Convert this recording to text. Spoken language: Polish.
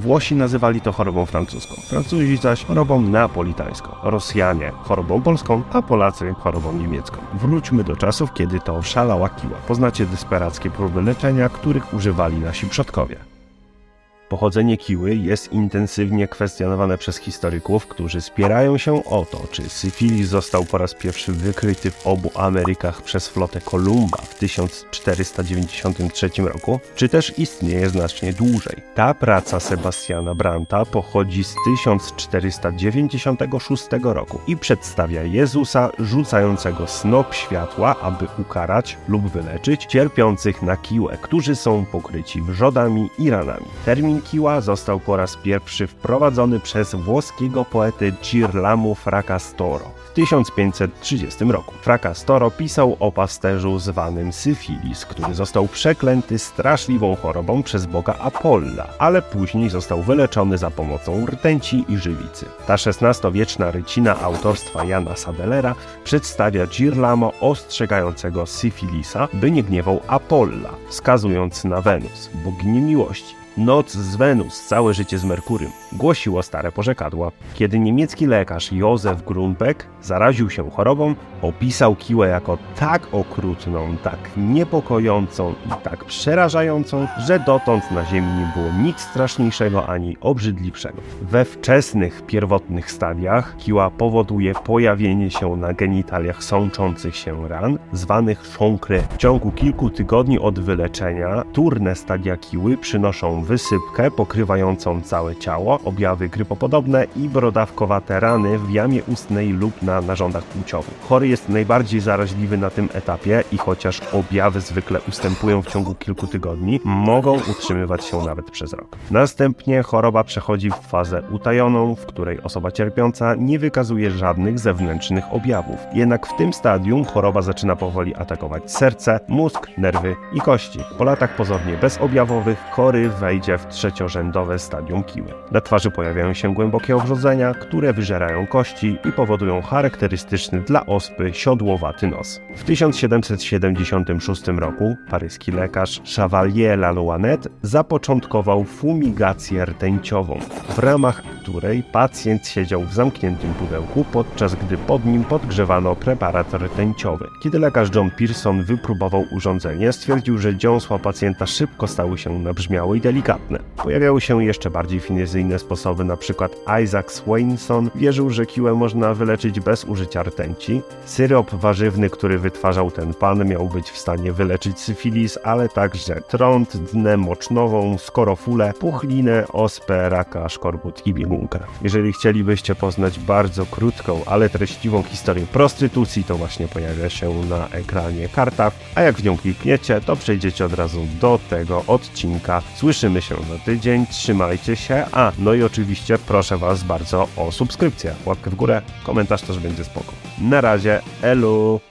Włosi nazywali to chorobą francuską, Francuzi zaś chorobą neapolitańską, Rosjanie chorobą polską, a Polacy chorobą niemiecką. Wróćmy do czasów, kiedy to szalała kiła. Poznacie desperackie próby leczenia, których używali nasi przodkowie. Pochodzenie kiły jest intensywnie kwestionowane przez historyków, którzy spierają się o to, czy syfilis został po raz pierwszy wykryty w obu Amerykach przez flotę Kolumba w 1493 roku, czy też istnieje znacznie dłużej. Ta praca Sebastiana Branta pochodzi z 1496 roku i przedstawia Jezusa rzucającego snop światła, aby ukarać lub wyleczyć cierpiących na kiłę, którzy są pokryci wrzodami i ranami. Termin Kiła został po raz pierwszy wprowadzony przez włoskiego poetę Girlamo Fracastoro w 1530 roku. Fracastoro pisał o pasterzu zwanym Syfilis, który został przeklęty straszliwą chorobą przez boga Apolla, ale później został wyleczony za pomocą rtęci i żywicy. Ta XVI-wieczna rycina autorstwa Jana Sadelera przedstawia Girlamo ostrzegającego Syfilisa, by nie gniewał Apolla, wskazując na Wenus, boginię miłości. Noc z Wenus, całe życie z Merkurym, głosiło stare porzekadła. Kiedy niemiecki lekarz Józef Grunbeck zaraził się chorobą, opisał kiłę jako tak okrutną, tak niepokojącą i tak przerażającą, że dotąd na ziemi nie było nic straszniejszego ani obrzydliwszego. We wczesnych, pierwotnych stadiach kiła powoduje pojawienie się na genitaliach sączących się ran, zwanych chonkre. W ciągu kilku tygodni od wyleczenia turne stadia kiły przynoszą wysypkę pokrywającą całe ciało, objawy grypopodobne i brodawkowate rany w jamie ustnej lub na narządach płciowych. Chory jest najbardziej zaraźliwy na tym etapie i chociaż objawy zwykle ustępują w ciągu kilku tygodni, mogą utrzymywać się nawet przez rok. Następnie choroba przechodzi w fazę utajoną, w której osoba cierpiąca nie wykazuje żadnych zewnętrznych objawów. Jednak w tym stadium choroba zaczyna powoli atakować serce, mózg, nerwy i kości. Po latach pozornie bezobjawowych chory wejdzie w trzeciorzędowe stadium kiły. Na twarzy pojawiają się głębokie owrzodzenia, które wyżerają kości i powodują charakterystyczny dla ospy siodłowaty nos. W 1776 roku paryski lekarz Chevalier Lalouanet zapoczątkował fumigację rtęciową, w ramach której pacjent siedział w zamkniętym pudełku, podczas gdy pod nim podgrzewano preparat rtęciowy. Kiedy lekarz John Pearson wypróbował urządzenie, stwierdził, że dziąsła pacjenta szybko stały się nabrzmiałe i delikatne. Pojawiały się jeszcze bardziej finezyjne sposoby, np. Isaac Swainson wierzył, że kiłę można wyleczyć bez użycia rtęci. Syrop warzywny, który wytwarzał ten pan, miał być w stanie wyleczyć syfilis, ale także trąd, dnę mocznową, skorofulę, puchlinę, ospę, raka, szkorbut i Jeżeli chcielibyście poznać bardzo krótką, ale treściwą historię prostytucji, to właśnie pojawia się na ekranie karta, a jak w nią klikniecie, to przejdziecie od razu do tego odcinka. Słyszymy się za tydzień, trzymajcie się, a no i oczywiście proszę Was bardzo o subskrypcję, łapkę w górę, komentarz też będzie spoko. Na razie, elu!